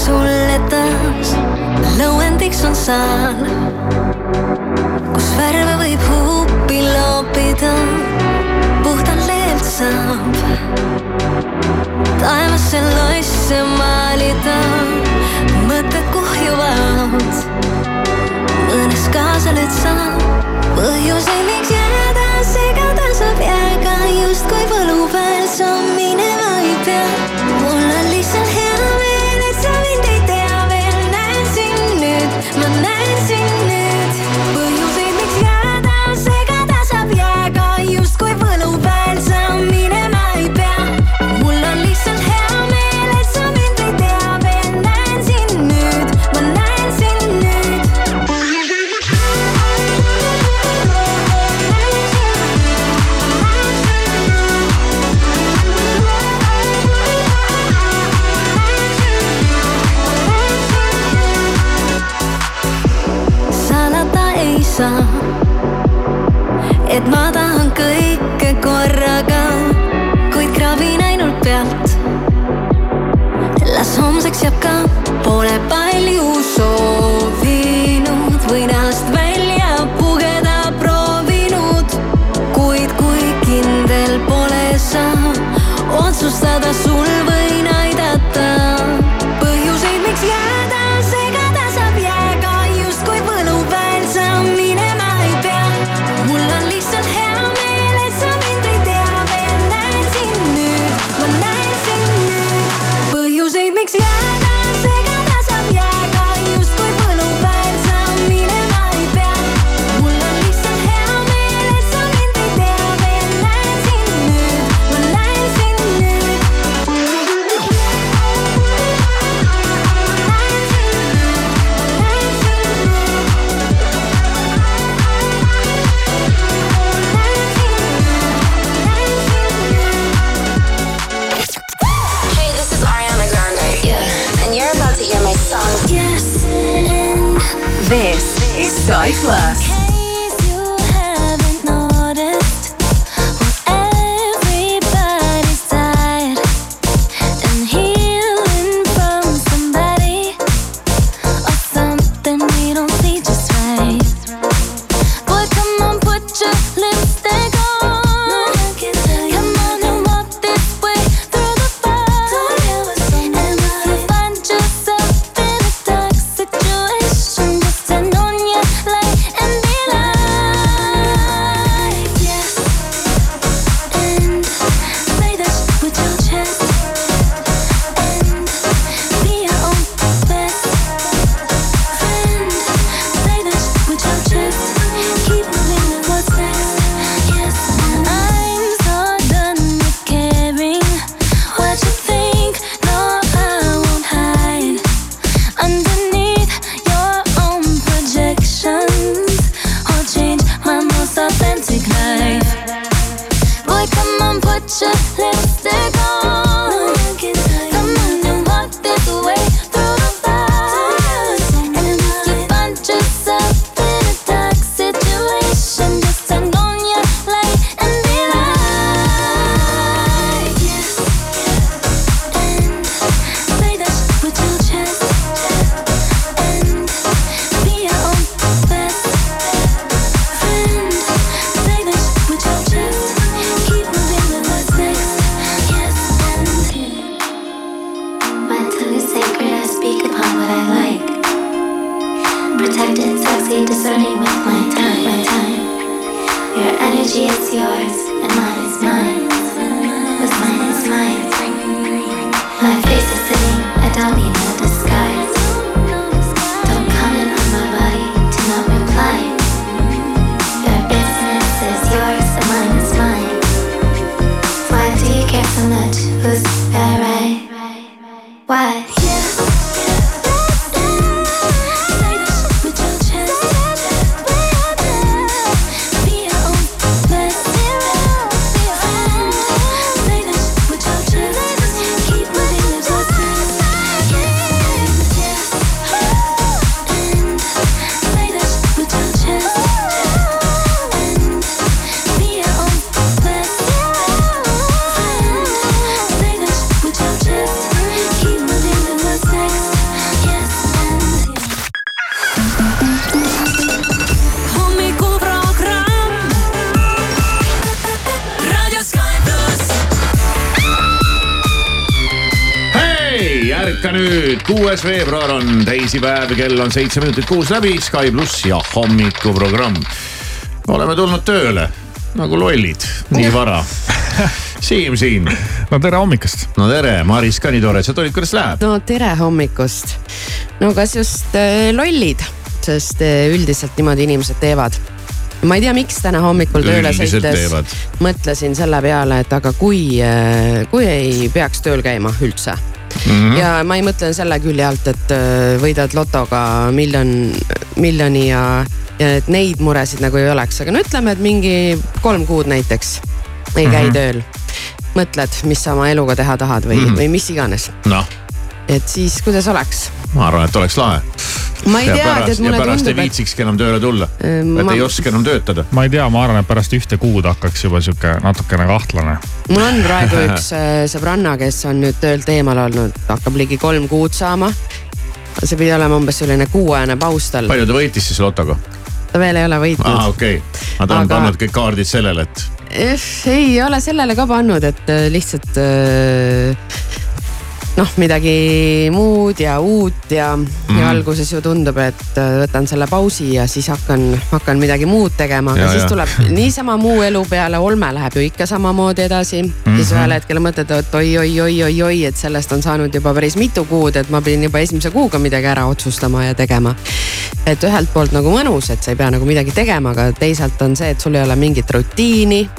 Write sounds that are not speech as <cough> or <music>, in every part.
suletes lõuendiks on saan, kus värve võib huupi loopida, puhtalt leelt saab taevasse loisse maalida, mõtted kuhjuvad, mõnes kaasa nüüd saab. Põhjuseni. palju soov. Kuues veebruar on teisipäev, kell on seitse minutit kuus läbi, Sky pluss ja hommikuprogramm. oleme tulnud tööle nagu lollid, nii vara. Siim siin. no tere hommikust. no tere, Maris ka nii tore, et sa tulid, kuidas läheb? no tere hommikust. no kas just äh, lollid, sest äh, üldiselt niimoodi inimesed teevad ma ei tea, miks täna hommikul tööle sõites mõtlesin selle peale, et aga kui, kui ei peaks tööl käima üldse mm. -hmm. ja ma ei mõtle selle külje alt, et äh, võidad lotoga miljon, miljoni ja, ja et neid muresid nagu ei oleks, aga no ütleme, et mingi kolm kuud näiteks ei käi mm -hmm. tööl. mõtled, mis sa oma eluga teha tahad või mm, -hmm. või mis iganes. noh, et siis kuidas oleks? ma arvan, et oleks lahe. Ma ei ja tea, pärast, et mulle ja pärast tundub, ei et viitsikski enam tööle tulla, et ma- ei oska enam töötada. ma ei tea, ma arvan, et pärast ühte kuud hakkaks juba sihuke natukene kahtlane. mul on praegu <laughs> üks äh, sõbranna, kes on nüüd töölt eemal olnud, hakkab ligi kolm kuud saama. see pidi olema umbes selline kuuajane paus tal, palju ta võitis siis lotoga? ta veel ei ole aa, võitnud. okei okay., ma tahan Aga- pannud kõik kaardid sellele, et ei ole sellele ka pannud, et äh, lihtsalt äh, noh, midagi muud ja uut ja mm, Mhm. -hmm. ja alguses ju tundub, et äh, võtan selle pausi ja siis hakkan, hakkan midagi muud tegema, aga Ja, siis ja. tuleb niisama muu elu peale, olme läheb ju ikka samamoodi edasi mm. -hmm. siis ühel hetkel mõtled, et oi-oi-oi-oi-oi, et sellest on saanud juba päris mitu kuud, et ma pidin juba esimese kuuga midagi ära otsustama ja tegema. et ühelt poolt nagu mõnus, et sa ei pea nagu midagi tegema, aga teisalt on see, et sul ei ole mingit rutiini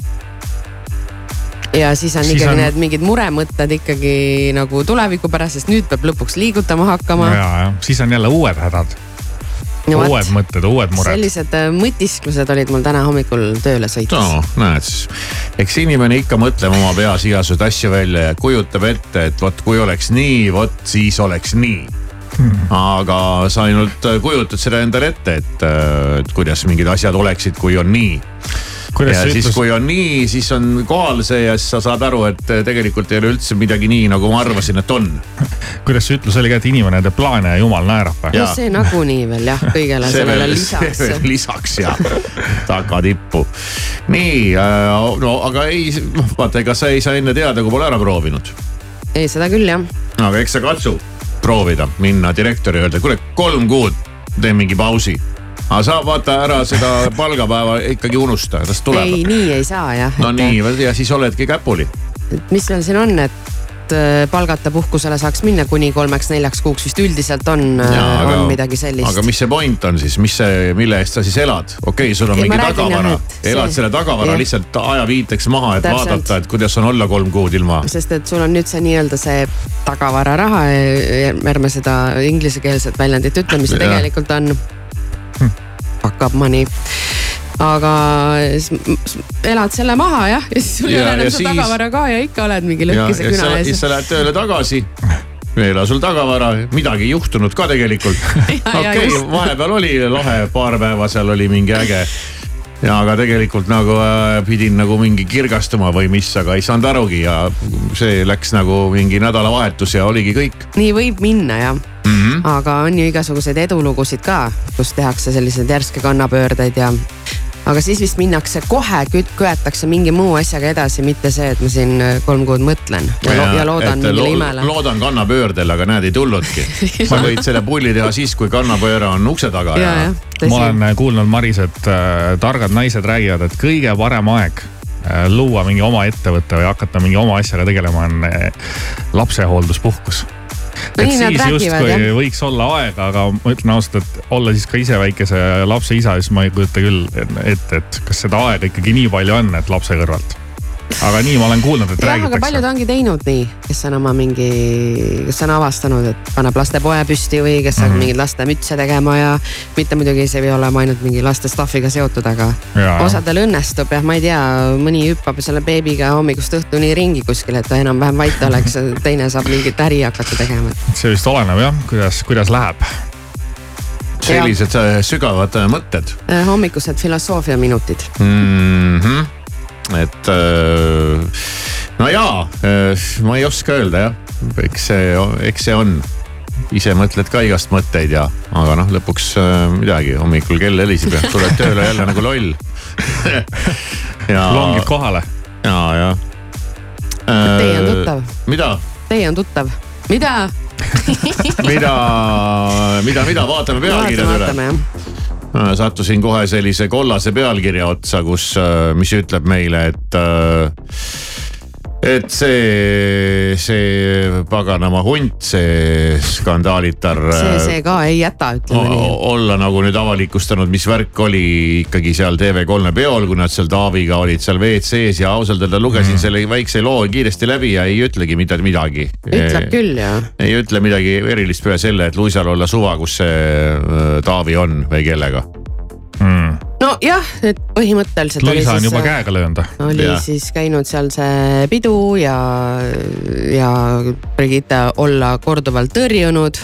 ja siis on Siis ikkagi on- on... need mingid muremõtted ikkagi nagu tuleviku pärast, sest nüüd peab lõpuks liigutama hakkama. ja, ja siis on jälle uued hädad, No uued mõtted, uued mured. sellised äh, mõtisklused olid mul täna hommikul tööle sõites no näed siis, eks inimene ikka mõtleb oma peas igasuguseid asju välja ja kujutab ette, et vot kui oleks nii, vot siis oleks nii hmm. aga sa ainult kujutad seda endale ette, et, et kuidas mingid asjad oleksid, kui on nii. Ja siis, ütlus, kui on nii, siis on kohal see ja siis sa saad aru, et tegelikult ei ole üldse midagi nii, nagu ma arvasin, et on. kuidas see ütlus oli ka, et inimene teeb plaane ja jumal naerab või? no see nagunii veel jah, kõigele sellele lisaks lisaks ja tagatippu. nii, no aga ei, noh vaata, ega sa ei saa enne teada, kui pole ära proovinud. ei, seda küll jah. aga eks sa katsu proovida, minna direktori öelda, kuule kolm kuud teen mingi pausi. Aga sa vaata ära seda palgapäeva ikkagi unusta, las ei, tuleb. nii ei saa jah. no nii, ja siis oledki käpuli. mis meil siin on, et äh, palgata puhkusele saaks minna kuni kolmeks-neljaks kuuks vist üldiselt on, on midagi sellist. aga mis see point on siis, mis see, mille eest sa siis elad? okei okay,, sul on Ei, mingi tagavara et, elad see- selle tagavara jah. lihtsalt ajaviiteks maha, et Täpselt. vaadata, et kuidas on olla kolm kuud ilma. sest et sul on nüüd see nii-öelda see tagavararaha, ärme seda inglisekeelset väljendit ütle, mis see tegelikult on. Fuck up money aga elad selle maha jah, ja siis sul ei Ja- ole enam ja seda siis- tagavara ka ja ikka oled mingi ja, ja lõkkise küna ees. sa lähed tööle tagasi. ei ole sul tagavara, midagi ei juhtunud ka tegelikult. <laughs> Ja- ja okei, vahepeal oli lahe, paar päeva seal oli mingi äge. ja aga tegelikult nagu äh, pidin nagu mingi kirgastuma või mis, aga ei saanud arugi ja see läks nagu mingi nädalavahetus ja oligi kõik nii võib minna jah mm. -hmm. aga on ju igasuguseid edulugusid ka, kus tehakse selliseid järske kannapöördeid ja. aga siis vist minnakse kohe, köetakse mingi muu asjaga edasi, mitte see, et ma siin äh, kolm kuud mõtlen ja, ja, ja loodan mingile lo- imele. loodan kannapöördel, aga näed, ei tulnudki. <laughs> sa võid selle pulli teha siis, kui kannapööre on ukse taga ja, ja, ma olen äh, kuulnud, Maris, et äh, targad naised räägivad, et kõige parem aeg äh, luua mingi oma ettevõte või hakata mingi oma asjaga tegelema on äh, lapsehoolduspuhkus. Et siis justkui võiks olla aega, aga ma ütlen ausalt, et olla siis ka ise väikese lapse isa, siis ma ei kujuta küll ette, et kas seda aega ikkagi nii palju on, et lapse kõrvalt. Aga nii ma olen kuulnud, et jah, aga paljud räägitakse. ongi teinud nii, kes on oma mingi, kes on avastanud, et paneb lastepoe püsti või kes hakkab mm Mhm. -hmm. mingeid lastemütse tegema ja mitte muidugi see ei pea olema ainult mingi laste stuff'iga seotud, aga Jaa. osadel õnnestub jah, ma ei tea, mõni hüppab selle beebiga hommikust õhtuni ringi kuskil, et ta enam-vähem vait oleks, teine saab mingit äri hakata tegema. see vist oleneb jah, kuidas, kuidas läheb. sellised äh, sügavad äh, mõtted Äh, hommikused filosoofiaminutid. mm. -hmm. Et äh, no jaa, ma ei oska öelda jah, eks see, eks see on. ise mõtled ka igast mõtteid ja, aga noh, lõpuks äh, midagi, hommikul kell heliseb ja tuled tööle jälle nagu loll <laughs> ja, longid kohale. ja, ja. Teie on tuttav. mida? Teie on tuttav. mida? <laughs> mida, mida, mida vaatame pealkirjad üle sattusin kohe sellise kollase pealkirja otsa, kus, mis ütleb meile, et et see, see paganama hunt, see skandaalitar. see, see ka ei jäta, ütleme nii. olla nagu nüüd avalikustanud, mis värk oli ikkagi seal TV3 peol, kui nad seal Taaviga olid seal WC-s ja ausalt öelda lugesin mm. selle väikse loo kiiresti läbi ja ei ütlegi mida, midagi. ütleb küll jah. ei ütle midagi erilist peale selle, et Luisal olla suva, kus see äh, Taavi on või kellega nojah, et põhimõtteliselt. Luisa on juba käega löönud. oli ja. siis käinud seal see pidu ja, ja Brigitte olla korduvalt tõrjunud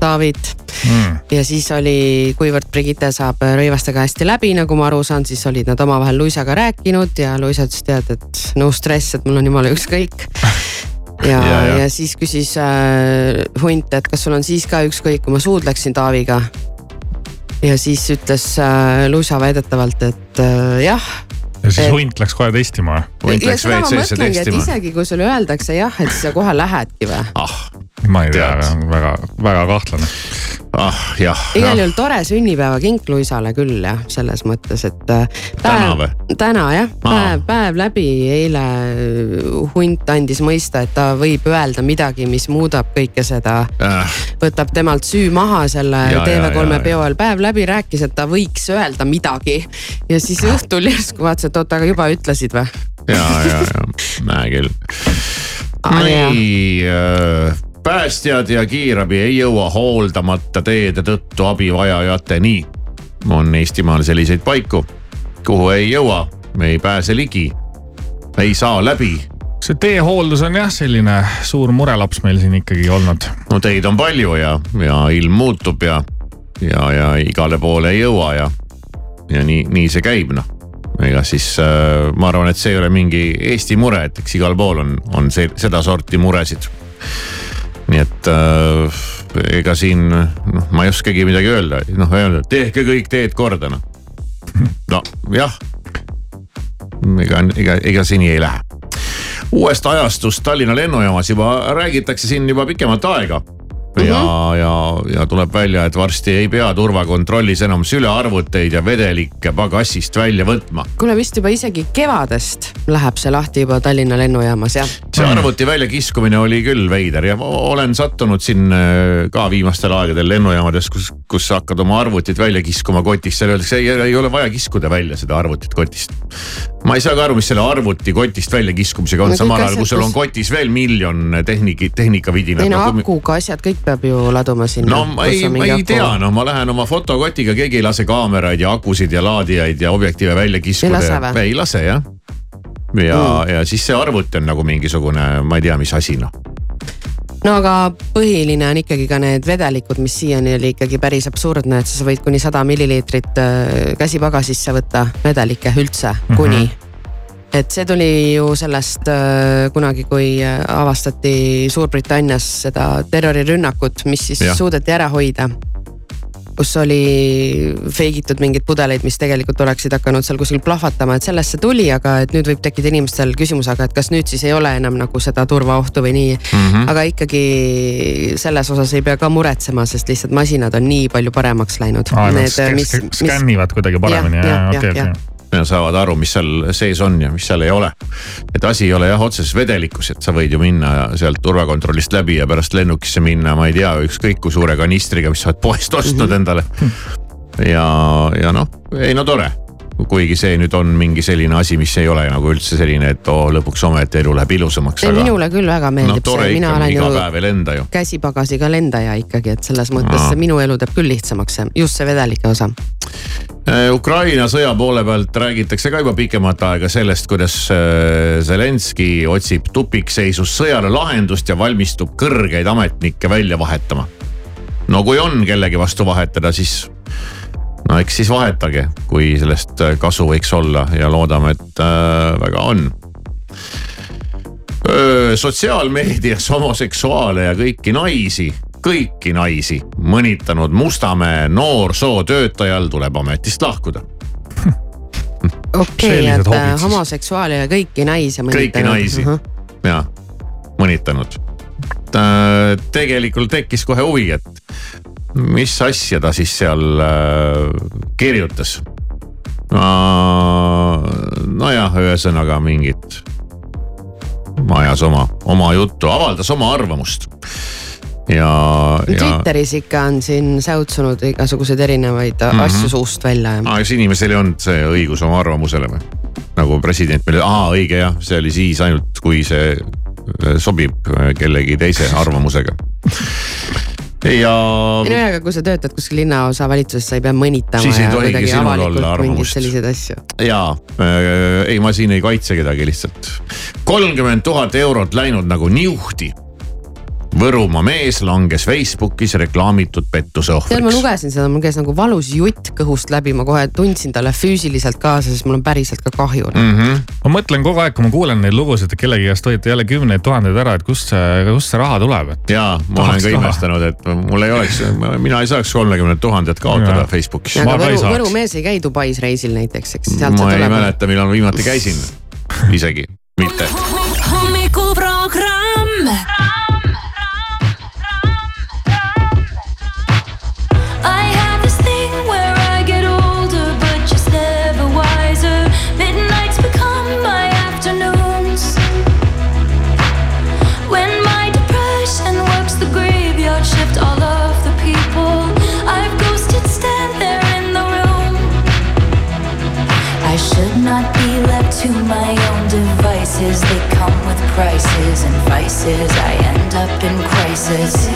Taavit mm.. ja siis oli, kuivõrd Brigitte saab rõivastega hästi läbi, nagu ma aru saan, siis olid nad omavahel Luisaga rääkinud ja Luisa ütles, tead, et no stress, et mul on jumala ükskõik <laughs> ja, ja, ja., ja siis küsis äh, hunt, et kas sul on siis ka ükskõik, kui ma suudleksin Taaviga ja siis ütles äh, Luisa väidetavalt, et äh, jah. ja siis hunt läks kohe testima hunt läks WC-sse testima. isegi kui sulle öeldakse jah, et siis sa kohe lähedki või? ah, ma ei tea, väga, väga kahtlane. Ah jah. igal juhul tore sünnipäevakink Luisale küll jah, selles mõttes, et äh, päev, täna või? täna jah, päev, päev läbi, eile äh, hunt andis mõista, et ta võib öelda midagi, mis muudab kõike seda. Äh.. võtab temalt süü maha selle TV3 peol, päev läbi rääkis, et ta võiks öelda midagi. ja siis õhtul järsku vaatas, et oot, aga juba ütlesid või? ja, ja, ja, näe küll. nii äh päästjad ja kiirabi ei jõua hooldamata teede tõttu abivajajateni. on Eestimaal selliseid paiku, kuhu ei jõua, me ei pääse ligi, ei saa läbi see teehooldus on jah, selline suur murelaps meil siin ikkagi olnud. no teid on palju ja, ja ilm muutub ja, ja, ja igale poole ei jõua ja, ja nii, nii see käib noh. ega siis äh, ma arvan, et see ei ole mingi Eesti mure, et eks igal pool on, on see sedasorti muresid nii et äh, ega siin noh, ma ei oskagi midagi öelda, noh öelda, tehke kõik teed korda noh. nojah, ega, ega, ega see nii ei lähe. uuest ajastust Tallinna lennujaamas juba räägitakse siin juba pikemat aega ja mm, -hmm. ja, ja tuleb välja, et varsti ei pea turvakontrollis enam sülearvuteid ja vedelikke pagassist välja võtma. kuule, vist juba isegi kevadest läheb see lahti juba Tallinna lennujaamas jah? see arvuti väljakiskumine oli küll veider ja olen sattunud siin äh, ka viimastel aegadel lennujaamades, kus, kus sa hakkad oma arvutit välja kiskuma kotist, seal öeldakse, ei, ei ole vaja kiskuda välja seda arvutit kotist. ma ei saa ka aru, mis selle arvuti kotist väljakiskumisega on no,, samal ajal kui sul on kotis veel miljon tehnik-, tehnikavidinat. ei no akuga asjad kõik peab ju laduma sinna. no ma ei, ma ei tea, no ma lähen oma fotokotiga, keegi ei lase kaameraid ja akusid ja laadijaid ja objektiive välja kiskuda. ei lase või? ei lase jah. ja mm., ja siis see arvuti on nagu mingisugune, ma ei tea, mis asi noh no aga põhiline on ikkagi ka need vedelikud, mis siiani oli ikkagi päris absurdne, et sa võid kuni sada milliliitrit äh, käsipagasisse võtta vedelikke üldse mm, -hmm. kuni et see tuli ju sellest äh, kunagi, kui äh, avastati Suurbritannias seda terrorirünnakut, mis siis ja. suudeti ära hoida. kus oli feigitud mingeid pudeleid, mis tegelikult oleksid hakanud seal kuskil plahvatama, et sellest see tuli, aga et nüüd võib tekkida inimestel küsimus, aga et kas nüüd siis ei ole enam nagu seda turvaohtu või nii mm. -hmm. aga ikkagi selles osas ei pea ka muretsema, sest lihtsalt masinad on nii palju paremaks läinud. skännivad kuidagi paremini, okei, okei saavad aru, mis seal sees on ja mis seal ei ole. et asi ei ole jah otseses vedelikus, et sa võid ju minna sealt turvakontrollist läbi ja pärast lennukisse minna, ma ei tea, ükskõik kui suure kanistriga, mis sa oled poest ostnud -hmm. endale. ja, ja noh, ei no tore kuigi see nüüd on mingi selline asi, mis ei ole nagu üldse selline, et oo oh, lõpuks ometi elu läheb ilusamaks. Aga... minule küll väga meeldib no, see, mina olen ju käsipagasiga lendaja ikkagi, et selles mõttes no. minu elu teeb küll lihtsamaks see, just see vedelike osa Äh, Ukraina sõja poole pealt räägitakse ka juba pikemat aega sellest, kuidas äh, Zelenskõi otsib tupikseisus sõjale lahendust ja valmistub kõrgeid ametnikke välja vahetama. no kui on kellegi vastu vahetada, siis no eks siis vahetage, kui sellest äh, kasu võiks olla ja loodame, et äh, väga on. sotsiaalmeedias homoseksuaale ja kõiki naisi kõiki naisi mõnitanud Mustamäe noorsootöötajal tuleb ametist lahkuda <laughs> okei okay,, et äh, homoseksuaale ja kõiki naisi mõnitanud. kõiki naisi uh -huh. ja mõnitanud. äh, tegelikult tekkis kohe huvi, et mis asja ta siis seal äh, kirjutas. nojah, ühesõnaga mingit, ajas oma, oma juttu, avaldas oma arvamust ja, ja. Twitteris ikka on siin säutsunud igasuguseid erinevaid mm -hmm. asju suust välja. aa, kas inimesel ei olnud see õigus oma arvamusele või? nagu president meile, aa õige jah, see oli siis ainult, kui see äh, sobib äh, kellegi teise arvamusega ja. ei no aga kui sa töötad kuskil linnaosa valitsuses, sa ei pea mõnitama. siis ei tohigi sinul olla arvamust. selliseid asju. jaa äh,, ei ma siin ei kaitse kedagi lihtsalt. kolmkümmend tuhat eurot läinud nagu niuhti Võrumaa mees langes Facebookis reklaamitud pettuse ohvriks. tead, ma lugesin seda, mul käis nagu valus jutt kõhust läbi, ma kohe tundsin talle füüsiliselt kaasa, sest mul on päriselt ka kahju mm. -hmm. ma mõtlen kogu aeg, kui ma kuulen neid lugusid, et kellegi käest hoiate jälle kümneid tuhandeid ära, et kust see, kust see raha tuleb, et. ja ma olen ka imestanud, et mul ei oleks, mina ei saaks kolmekümmet tuhandet kaotada Facebookis. aga Võru, Võru mees ei käi Dubais reisil näiteks, eks. ma ei mäleta, millal viimati käisin isegi mitte. hommikuprogramm vices, they come with prices and vices. I end up in crisis.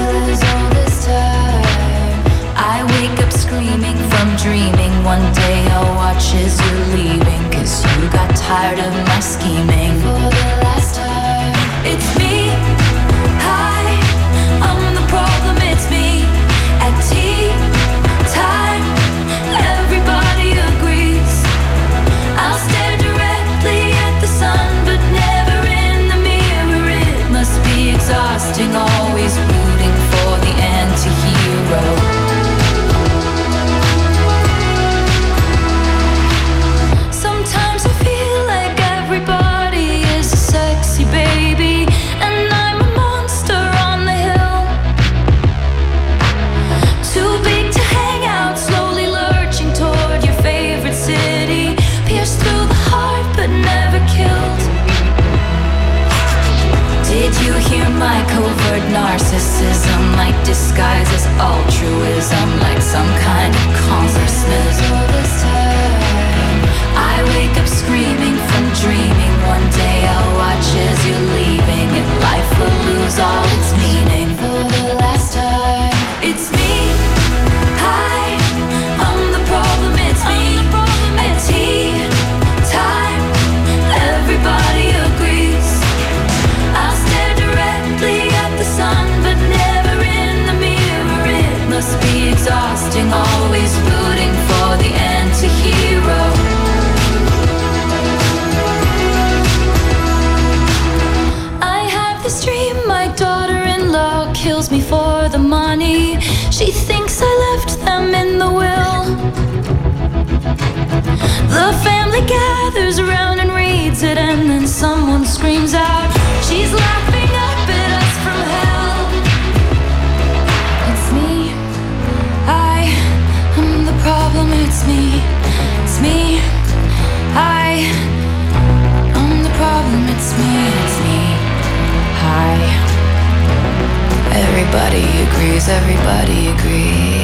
I wake up screaming from dreaming. One day I'll watch as you're leaving. Cause you got tired of my scheming. For the last time, it's me. skies is all left them in the will. The family gathers around and reads it, and then someone screams out, She's laughing up at us from hell. It's me. I am the problem. It's me. It's me. I am the problem. It's me. It's me. Hi. Everybody agrees. Everybody agrees.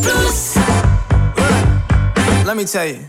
pluss. let me tell you.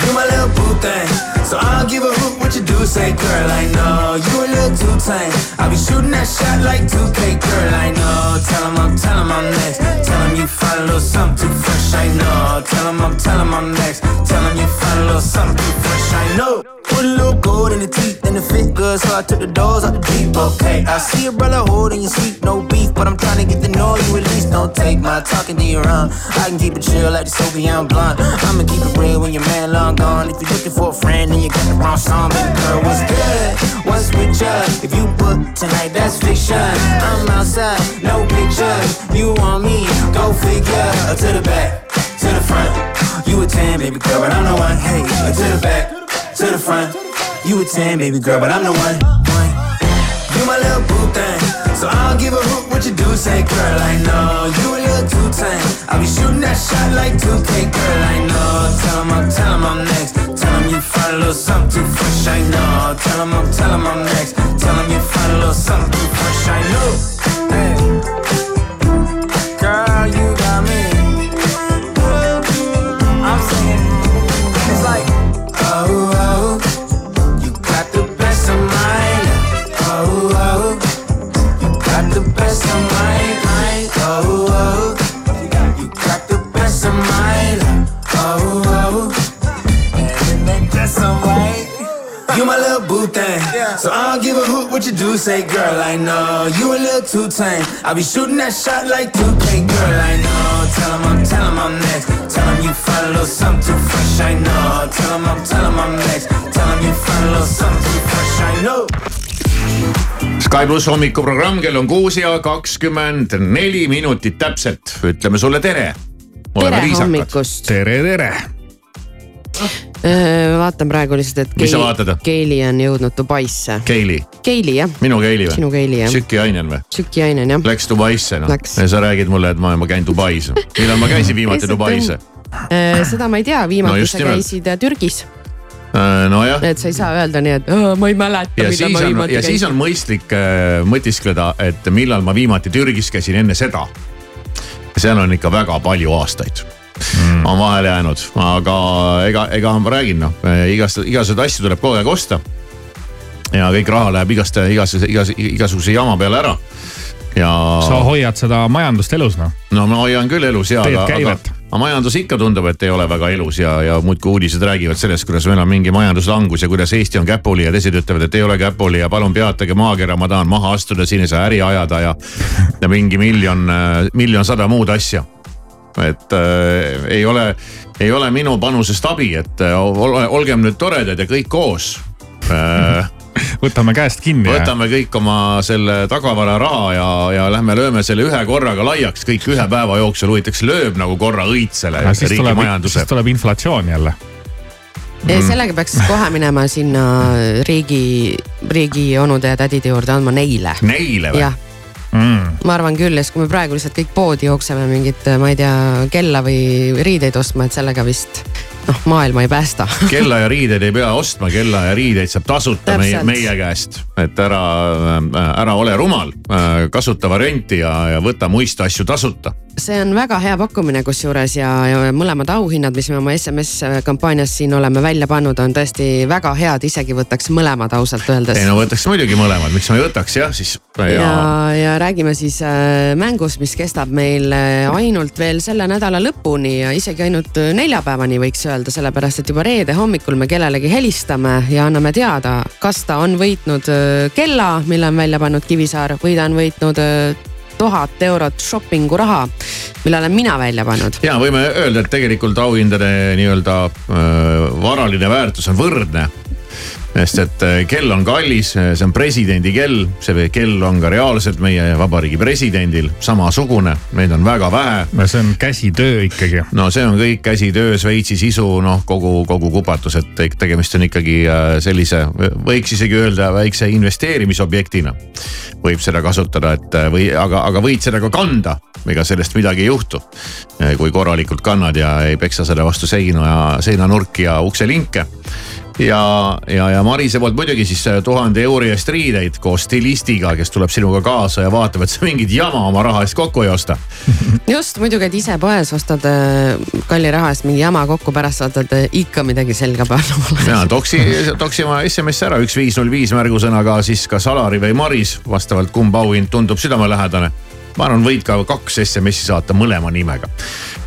You my little boo thing, so I don't give a hoot what you do. Say, girl, I know you a little too tame. I'll be shooting that shot like 2K, girl, I know. Tell him I'm, tell him I'm next. Tell him you find a little something too fresh, I know. Tell him I'm, tell him I'm next. Tell him you find a little something too fresh, I know. Put a little gold in the teeth and it fit good, so I took the doors out the deep. Okay, I see a brother holding your seat, no beef, but I'm trying to get to know you at least. Don't take my talking to your own. I can keep it chill like the Soviet blonde. I'ma keep it real when your man long gone. If you're looking for a friend and you got the wrong song, baby girl, what's good? What's with ya? If you book tonight, that's fiction. I'm outside, no pictures. You want me? Go figure. Uh, to the back, to the front. You a 10, baby girl, but I'm the one. Hey, uh, to the back, to the front. You a 10, baby girl, but I'm the one. You my little boo thing, so I don't give a hoot what you do. Say, girl, I know you a little too tame. I'll be shooting that shot like 2K, girl, I know. Tell him I'm, tell him I'm next. Tell him you find a little something too fresh, I know. Tell him I'm, tell him I'm next. Tell him you find a little something too fresh, I know. So I don't give a hoot what you do. Say, girl, I know you a little too tame. I'll be shooting that shot like 2K, girl, I know. Tell him I'm, tell him I'm next. Tell him you find a little something too fresh, I know. Tell him I'm, tell him I'm next. Tell him you find a little something too fresh, I know. Sky pluss hommikuprogramm, kell on kuus ja kakskümmend neli minutit täpselt, ütleme sulle tere. tere hommikust. tere, tere. Vaatan praegu lihtsalt, et Mis sa vaatad? Keili on jõudnud Dubaisse. Keili, Keili jah, minu Keili või? sinu Keili jah, Süki Ainen või? Süki Ainen jah. Läks Dubaisse noh, ja sa räägid mulle, et ma, ma käin Dubais. millal ma käisin <laughs> viimati Dubais? seda ma ei tea, No viimati just sa käisid äh, Türgis, nojah, et sa ei saa öelda nii, et "Aa, ma ei mäleta, ja siis ma on, ja siis käisin. on mõistlik äh, mõtiskleda, et millal ma viimati Türgis käisin enne seda. seal on ikka väga palju aastaid mm. on vahele jäänud, aga ega, ega ma räägin noh, igast, igasuguseid asju tuleb kogu aeg osta. ja kõik raha läheb igast, igas, igas, igasuguse jama peale ära. ja sa hoiad seda majandust elus noh. no ma hoian küll elus ja, aga, aga, aga majandus ikka tundub, et ei ole väga elus ja, ja muudkui uudised räägivad sellest, kuidas meil on mingi majanduslangus ja kuidas Eesti on käpuli ja teised ütlevad, et ei ole käpuli ja palun peatage maakera, ma tahan maha astuda, siin ei saa äri ajada ja, ja mingi miljon, miljon sada muud asja. Et äh, ei ole, ei ole minu panusest abi, et äh, ole, olgem nüüd toredad ja kõik koos äh, <laughs> võtame käest kinni. võtame kõik oma selle tagavararaha ja, ja lähme lööme selle ühe korraga laiaks, kõik ühe päeva jooksul huvitatakse, lööb nagu korra õitsele siis tuleb, siis. tuleb inflatsioon jälle. Mm. sellega peaks kohe minema sinna riigi, riigi onude ja tädide juurde andma neile. Neile või? Mm. ma arvan küll, sest kui me praegu lihtsalt kõik poodi jookseme mingit, ma ei tea, kella või riideid ostma, et sellega vist noh, maailma ei päästa. <laughs> kella ja riideid ei pea ostma, kella ja riideid saab tasuta meie, meie käest. et ära, ära ole rumal, kasuta varianti ja, ja võta muist asju tasuta. See on väga hea pakkumine kusjuures ja, ja mõlemad auhinnad, mis me oma SMS kampaanias siin oleme välja pannud, on tõesti väga head, isegi võtaks mõlemad ausalt öeldes ei. no võtaks muidugi mõlemad, miks ma ei võtaks jah, siis. ja, ja räägime siis äh, mängust, mis kestab meil äh, ainult veel selle nädala lõpuni ja isegi ainult neljapäevani võiks öelda, sellepärast et juba reede hommikul me kellelegi helistame ja anname teada, kas ta on võitnud äh, kella, mille on välja pannud Kivisaar või ta on võitnud tuhat eurot shopping'u raha, mille olen mina välja pannud. ja võime öelda, et tegelikult auhindade nii-öelda äh, varaline väärtus on võrdne. Sest et äh, kell on kallis, see on presidendi kell, see kell on ka reaalselt meie vabariigi presidendil samasugune, neid on väga vähe no see on käsitöö ikkagi. no see on kõik käsitöö, Šveitsi sisu, noh kogu, kogu kupatus, et te- tegemist on ikkagi äh, sellise, võiks isegi öelda väikse investeerimisobjektina. võib seda kasutada, et või, aga, aga võid seda ka kanda, ega sellest midagi ei juhtu. kui korralikult kannad ja ei peksa seda vastu seina ja seinanurki ja ukselinke ja, ja, ja Marise poolt muidugi siis äh, tuhande euri eest riideid koos stilistiga, kes tuleb sinuga kaasa ja vaatab, et sa mingit jama oma raha eest kokku ei osta. <laughs> just muidugi, et ise poes ostad äh, kalli raha eest mingi jama kokku, pärast saadad äh, ikka midagi selga panna. <laughs> ja toksi, toksi oma SMS-i ära üks viis null viis märgusõnaga siis kas Alari või Maris, vastavalt kumb auhind tundub südamelähedane ma arvan, võid ka kaks SMS-i saata mõlema nimega.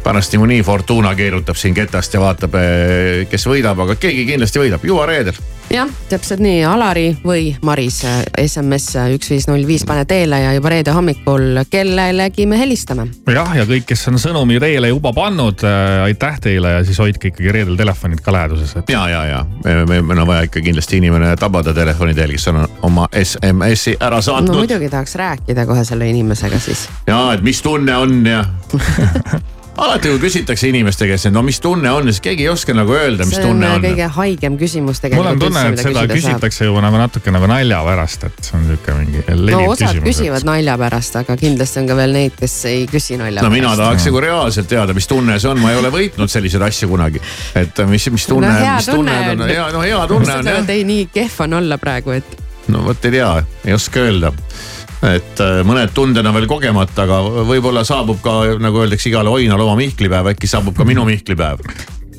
Pärast niikuinii Fortuna keerutab siin ketast ja vaatab, eh, kes võidab, aga keegi kindlasti võidab, juba reedel jah, täpselt nii, Alari või Maris SMS üks viis null viis pane teele ja juba reede hommikul kellelegi me helistame. jah, ja kõik, kes on sõnumi teele juba pannud äh,, aitäh teile ja siis hoidke ikkagi reedel telefonid ka läheduses et.... ja, ja, ja me, meil on vaja ikka kindlasti inimene tabada telefoni teel, kes on oma SMS-i ära saatnud. no muidugi tahaks rääkida kohe selle inimesega siis. ja, et mis tunne on ja <laughs> alati kui küsitakse inimeste käest, et no mis tunne on, siis keegi ei oska nagu öelda, mis tunne on. kõige haigem küsimus tegelikult. mul on tunne, et seda küsitakse juba nagu natuke nagu nalja pärast, et see on sihuke mingi no osad küsimus, küsivad et... nalja pärast, aga kindlasti on ka veel neid, kes ei küsi nalja no, pärast. no mina tahaks nagu reaalselt teada, mis tunne see on, ma ei ole võitnud selliseid asju kunagi. et mis, mis tunne no,, mis tunne on, hea, no hea tunne on jah. ei, nii kehv on olla praegu, et. no vot ei tea, ei oska öelda et äh, mõned tunded on veel kogemata, aga võib-olla saabub ka nagu öeldakse igale oinal oma mihklipäev, äkki saabub ka minu mihklipäev.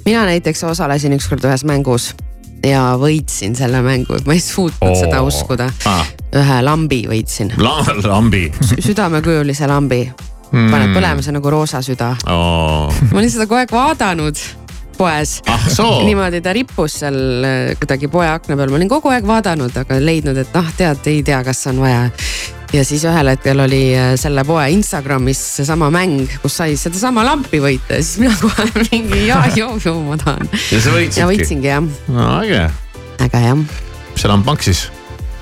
mina näiteks osalesin ükskord ühes mängus ja võitsin selle mängu, ma ei suutnud oh. seda uskuda ah.. ühe lambi võitsin La. lambi südamekujulise lambi mm., paned põlema, see on nagu roosa süda oh.. ma olin seda kogu aeg vaadanud poes ah,. niimoodi ta rippus seal äh, kuidagi poe akna peal, ma olin kogu aeg vaadanud, aga leidnud, et ah tead, ei tea, kas on vaja ja siis ühel hetkel oli äh, selle poe Instagramis seesama mäng, kus sai sedasama lampi võita ja siis mina <laughs> kohe mingi ja joo, joo, ma tahan. ja sa võitsidki? ja võitsingi jah. no äge. äge jah. mis see lamp maksis?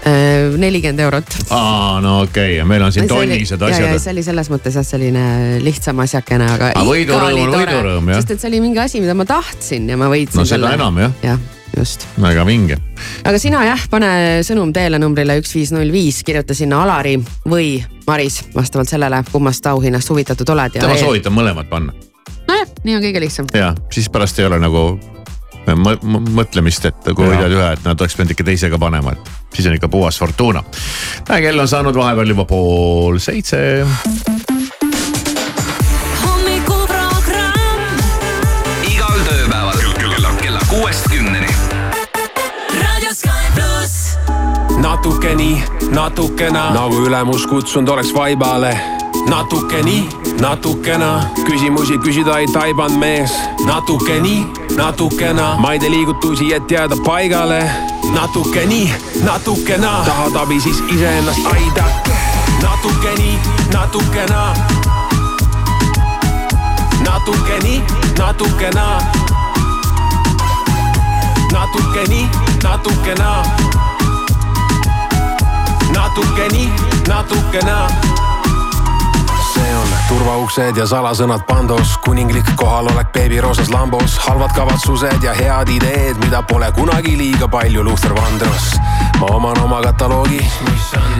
Äh, nelikümmend eurot. aa, no okei okay., ja meil on siin tonnised asjad. see oli selles mõttes jah, selline lihtsam asjakene, aga. aga võidurõõm on võidurõõm jah. sest et see oli mingi asi, mida ma tahtsin ja ma võitsin. no seda selle. enam jah. jah just. väga vinge. aga sina jah, pane sõnum teele numbrile üks viis null viis, kirjuta sinna Alari või Maris, vastavalt sellele, kummast auhinnast huvitatud oled. ma soovitan mõlemad panna. nojah, nii on kõige lihtsam. ja siis pärast ei ole nagu mõtlemist, et kui hoidad ühe, et nad oleks pidanud ikka teise ka panema, et siis on ikka puhas fortuuna. kell on saanud vahepeal juba pool seitse. Natuke nii, natukena nagu ülemus kutsunud oleks vaibale. natuke nii, natukena küsimusi küsida ei taibanud mees. natuke nii, natukena ma ei tee liigutusi, et jääda paigale. natuke nii, natukena tahad abi, siis iseennast aidake. natuke nii, natukena. natuke nii, natukena. natuke nii, natukena natuke nii, natuke naa see on turvauksed ja salasõnad pandos, kuninglik kohalolek beebiroosas lambos, halvad kavatsused ja head ideed, mida pole kunagi liiga palju, Luther Vandross. ma oman oma kataloogi,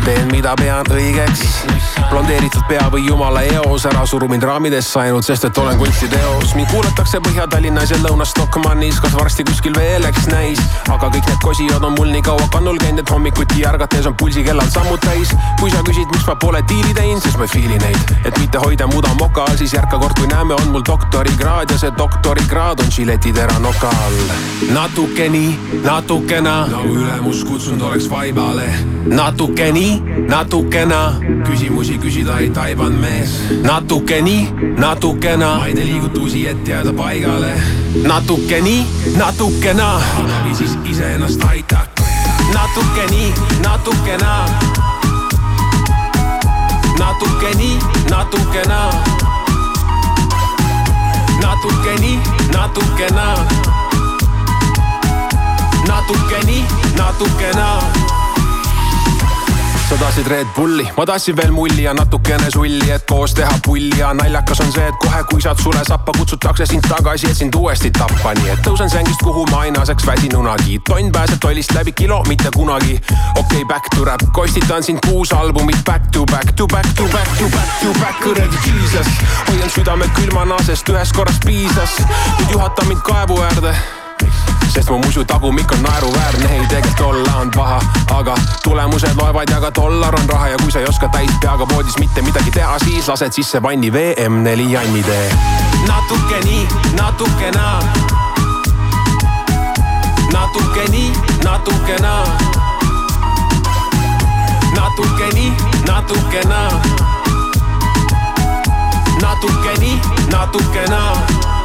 teen, mida pean õigeks. Blondeeritud pea või jumala eos, ära suru mind raamidesse ainult, sest et olen kunstiteos. mind kuulatakse Põhja-Tallinnas ja Lõuna-Stockmannis, kas varsti kuskil veel eks näis. aga kõik need kosijad on mul nii kaua kannul käinud, et hommikuti ärgates on pulsikellad sammud täis. kui sa küsid, miks ma pole diili teinud, siis ma ei feel'i neid et mitte hoida muda moka all, siis järka kord, kui näeme, on mul doktorikraad ja see doktorikraad on žiletitera noka all. natuke nii, natukena nagu ülemus kutsunud oleks vaibale. natuke nii, natukena küsimusi küsida ei taibanud mees. natuke nii, natukena ma ei tee liigutusi, et jääda paigale. natuke nii, natukena või siis iseennast aidake. natuke nii, natukena natuke nii, natuke naa. natuke nii, natuke naa. natuke nii, natuke naa sa tahtsid Red Bulli, ma tahtsin veel mulli ja natukene sulli, et koos teha pulli ja naljakas on see, et kohe kui saad sule sappa, kutsutakse sind tagasi, et sind uuesti tappa, nii et tõusen sängist, kuhu ma ainaseks väsinunagi. tonn pääseb tollist läbi kilo, mitte kunagi. okei okay,, back to rap, kostitan sind kuus albumit back to back to back to back to back to back, kuradi Jesus. hoian südame külmana, sest ühest korrast piisas. nüüd juhata mind kaevu äärde sest mu musu tagumik on naeruväärne, ei tegelikult olla on paha, aga tulemused loevad ja ka dollar on raha ja kui sa ei oska täis peaga voodis mitte midagi teha, siis lased sisse vanni VM4 Janni tee. natuke nii, natuke naa. natuke nii, natuke naa. natuke nii, natuke naa. natuke nii, natuke naa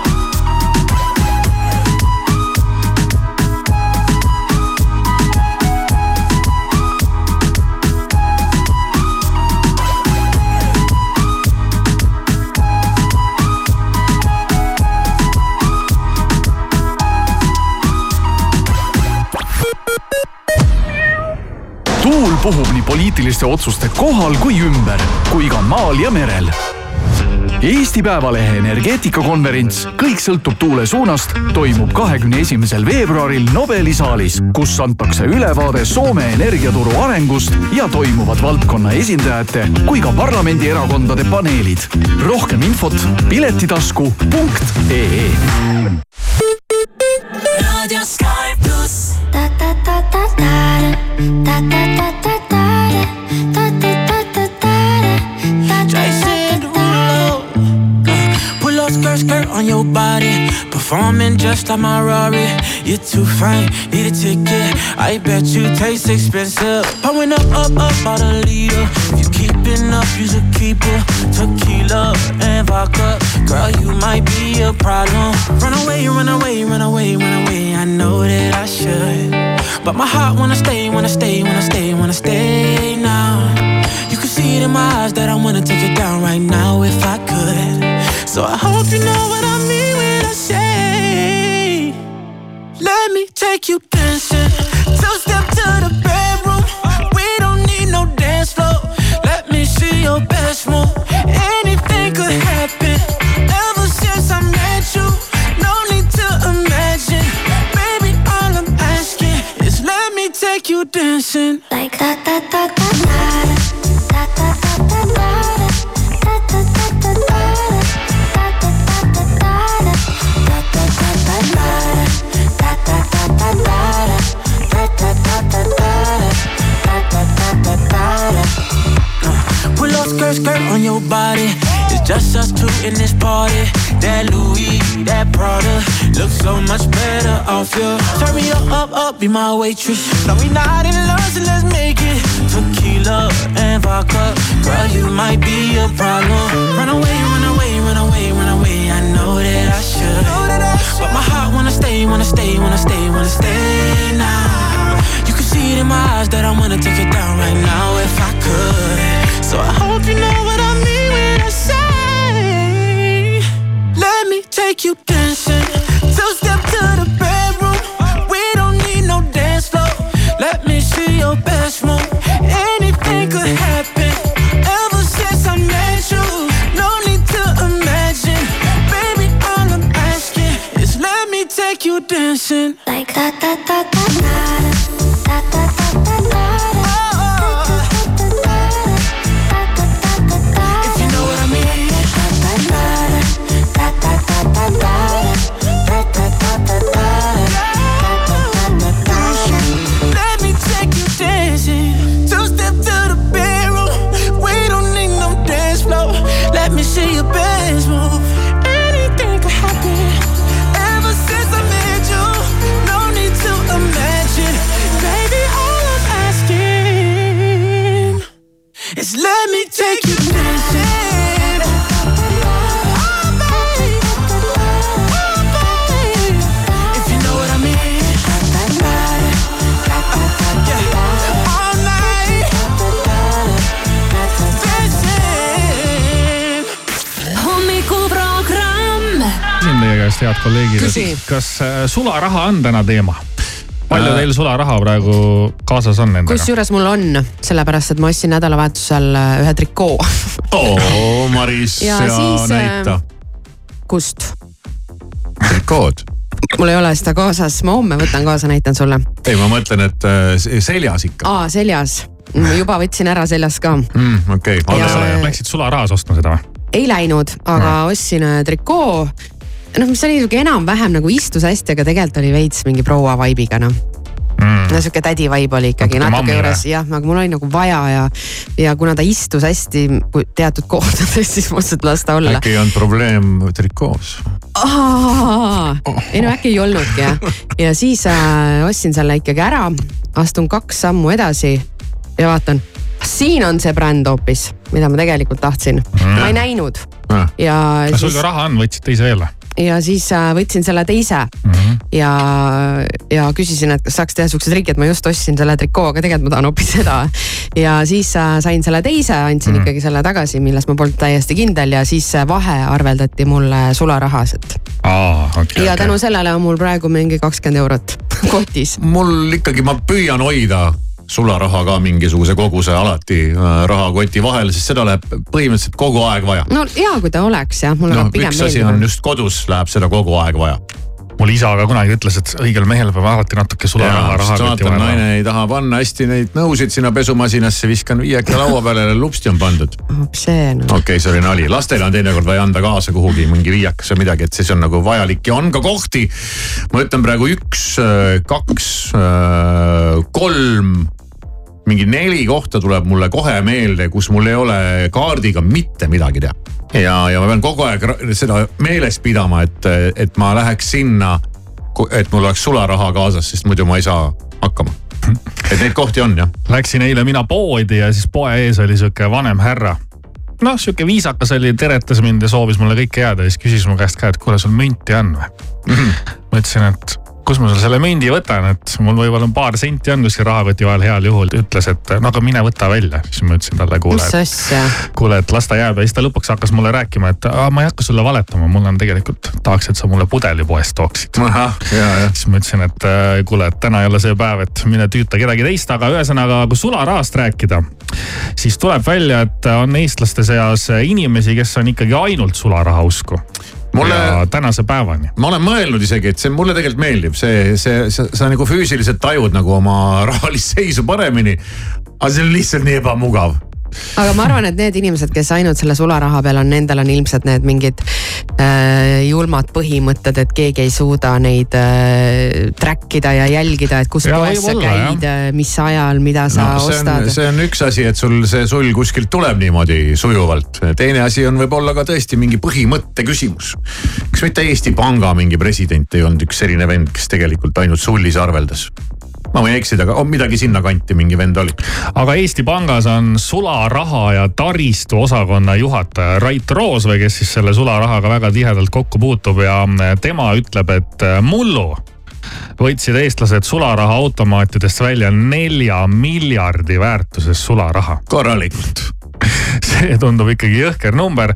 tuul puhub nii poliitiliste otsuste kohal kui ümber, kui ka maal ja merel. Eesti Päevalehe energeetikakonverents Kõik sõltub tuule suunast toimub kahekümne esimesel veebruaril Nobeli saalis, kus antakse ülevaade Soome energiaturu arengust ja toimuvad valdkonna esindajate kui ka parlamendierakondade paneelid. rohkem infot piletitasku.ee. raadio Sky on your body. Performing just like my Rari. You're too fine, need a ticket. I bet you taste expensive. Pouring up, up, up, about a liter. If you keeping up, you should keep it. Tequila and vodka. Girl, you might be a problem. Run away, run away, run away, run away. I know that I should. But my heart wanna stay, wanna stay, wanna stay, wanna stay now. You can see it in my eyes that I wanna take it down right now waitress. No, we not in love, so let's make it. Tequila and vodka, girl, you might be a problem. Kolleegid Küsi., kas äh, sularaha on täna teema? palju Äh. teil sularaha praegu kaasas on endaga? kusjuures mul on, sellepärast et ma ostsin nädalavahetusel äh, ühe trikoo. oo, Maris ja, Ja ja siis, näita kust? trikood. mul ei ole seda kaasas, ma homme võtan kaasa, näitan sulle. ei, ma mõtlen, et seljas ikka aa, seljas. juba võtsin ära seljas ka. mm,. okei Ja- okay., Läksid sularahas ostma seda või? ei läinud, aga ostsin äh, trikoo noh, mis oli sihuke enam-vähem nagu istus hästi, aga tegelikult oli veits mingi proua vibe'iga noh. Mm. no sihuke tädi vibe oli ikkagi Natuke natuke juures jah, aga mul oli nagu vaja ja, ja kuna ta istus hästi teatud kohtades, siis mõtlesin, et las ta olla. äkki ei olnud probleem trikoos? ei no äkki ei olnudki jah, ja siis äh, ostsin selle ikkagi ära, astun kaks sammu edasi ja vaatan, siin on see bränd hoopis, mida ma tegelikult tahtsin, ma ei näinud. Ja kas sul siis ka, raha on, võtsid teise veel või? Ja siis äh, võtsin selle teise mm. -hmm. ja, ja küsisin, et kas saaks teha siukse triki, et ma just ostsin selle trikoo, aga tegelikult ma tahan hoopis <laughs> seda. ja siis äh, sain selle teise, andsin mm. ikkagi selle tagasi, milles ma polnud täiesti kindel ja siis see vahe arveldati mulle sularahas, et okei. ja tänu sellele on mul praegu mingi kakskümmend eurot <laughs> kotis. mul ikkagi, ma püüan hoida sularaha ka mingisuguse koguse alati äh, rahakoti vahel, sest seda läheb põhimõtteliselt kogu aeg vaja. no hea, kui ta oleks jah, mulle no,, pigem üks asi on meeldib. just kodus läheb seda kogu aeg vaja. mul isa ka kunagi ütles, et õigel mehel peab alati natuke sularaha rahakoti vaatan, vahel naine ei taha panna hästi neid nõusid sinna pesumasinasse, viskan viieka laua peale ja lupsti on pandud. okei okay,, see oli nali, lastele on teinekord vaja anda kaasa kuhugi mingi viiakas või midagi, et siis on nagu vajalik ja on ka kohti. ma ütlen praegu üks, kaks, kolm, mingi neli kohta tuleb mulle kohe meelde, kus mul ei ole kaardiga mitte midagi teha. ja, ja ma pean kogu aeg seda meeles pidama, et, et ma läheks sinna, et mul oleks sularaha kaasas, sest muidu ma ei saa hakkama. et neid kohti on jah. Läksin eile mina poodi ja siis poe ees oli sihuke vanem härra noh, sihuke viisakas oli, teretas mind ja soovis mulle kõike head ja siis küsis mu käest ka, et kuule, sul münti on või? ma ütlesin, et kus ma selle mündi võtan, et mul võib-olla on paar senti on kuskil rahakoti vahel heal juhul. ütles, et no aga mine võta välja, siis ma ütlesin talle, kuule mis, asja, kuule, et las ta jääb ja siis ta lõpuks hakkas mulle rääkima, et aa, ma ei hakka sulle valetama, mul on tegelikult, tahaks, et sa mulle pudeli poest tooksid. ahah, ja, ja. siis ma ütlesin, et äh, kuule, et täna ei ole see päev, et mine tüüta kedagi teist, aga ühesõnaga, kui sularahast rääkida, siis tuleb välja, et on eestlaste seas inimesi, kes on ikkagi ainult sularaha usku. Mulle- tänase päevani. ma olen mõelnud isegi, et see mulle tegelikult meeldib, see, see, sa, sa nagu füüsiliselt tajud nagu oma <laughs> rahalist seisu paremini. aga see on lihtsalt nii ebamugav. Aga ma arvan, et need inimesed, kes ainult selle sularaha peal on, nendel on ilmselt need mingid äh, julmad põhimõtted, et keegi ei suuda neid äh, track ida ja jälgida, et kus poes sa käid, mis ajal, mida sa no, see ostad on, see on üks asi, et sul see sul kuskilt tuleb niimoodi sujuvalt. teine asi on võib-olla ka tõesti mingi põhimõtte küsimus. kas mitte Eesti Panga mingi president ei olnud üks selline vend, kes tegelikult ainult sullis arveldas? Ma võin eksida, aga on midagi sinnakanti mingi vend oli. aga Eesti Pangas on sularaha ja taristu osakonna juhataja Rait Roosvee, kes siis selle sularahaga väga tihedalt kokku puutub ja tema ütleb, et mullu võtsid eestlased sularaha automaatidest välja nelja miljardi väärtuses sularaha. korralikult. <laughs> see tundub ikkagi jõhker number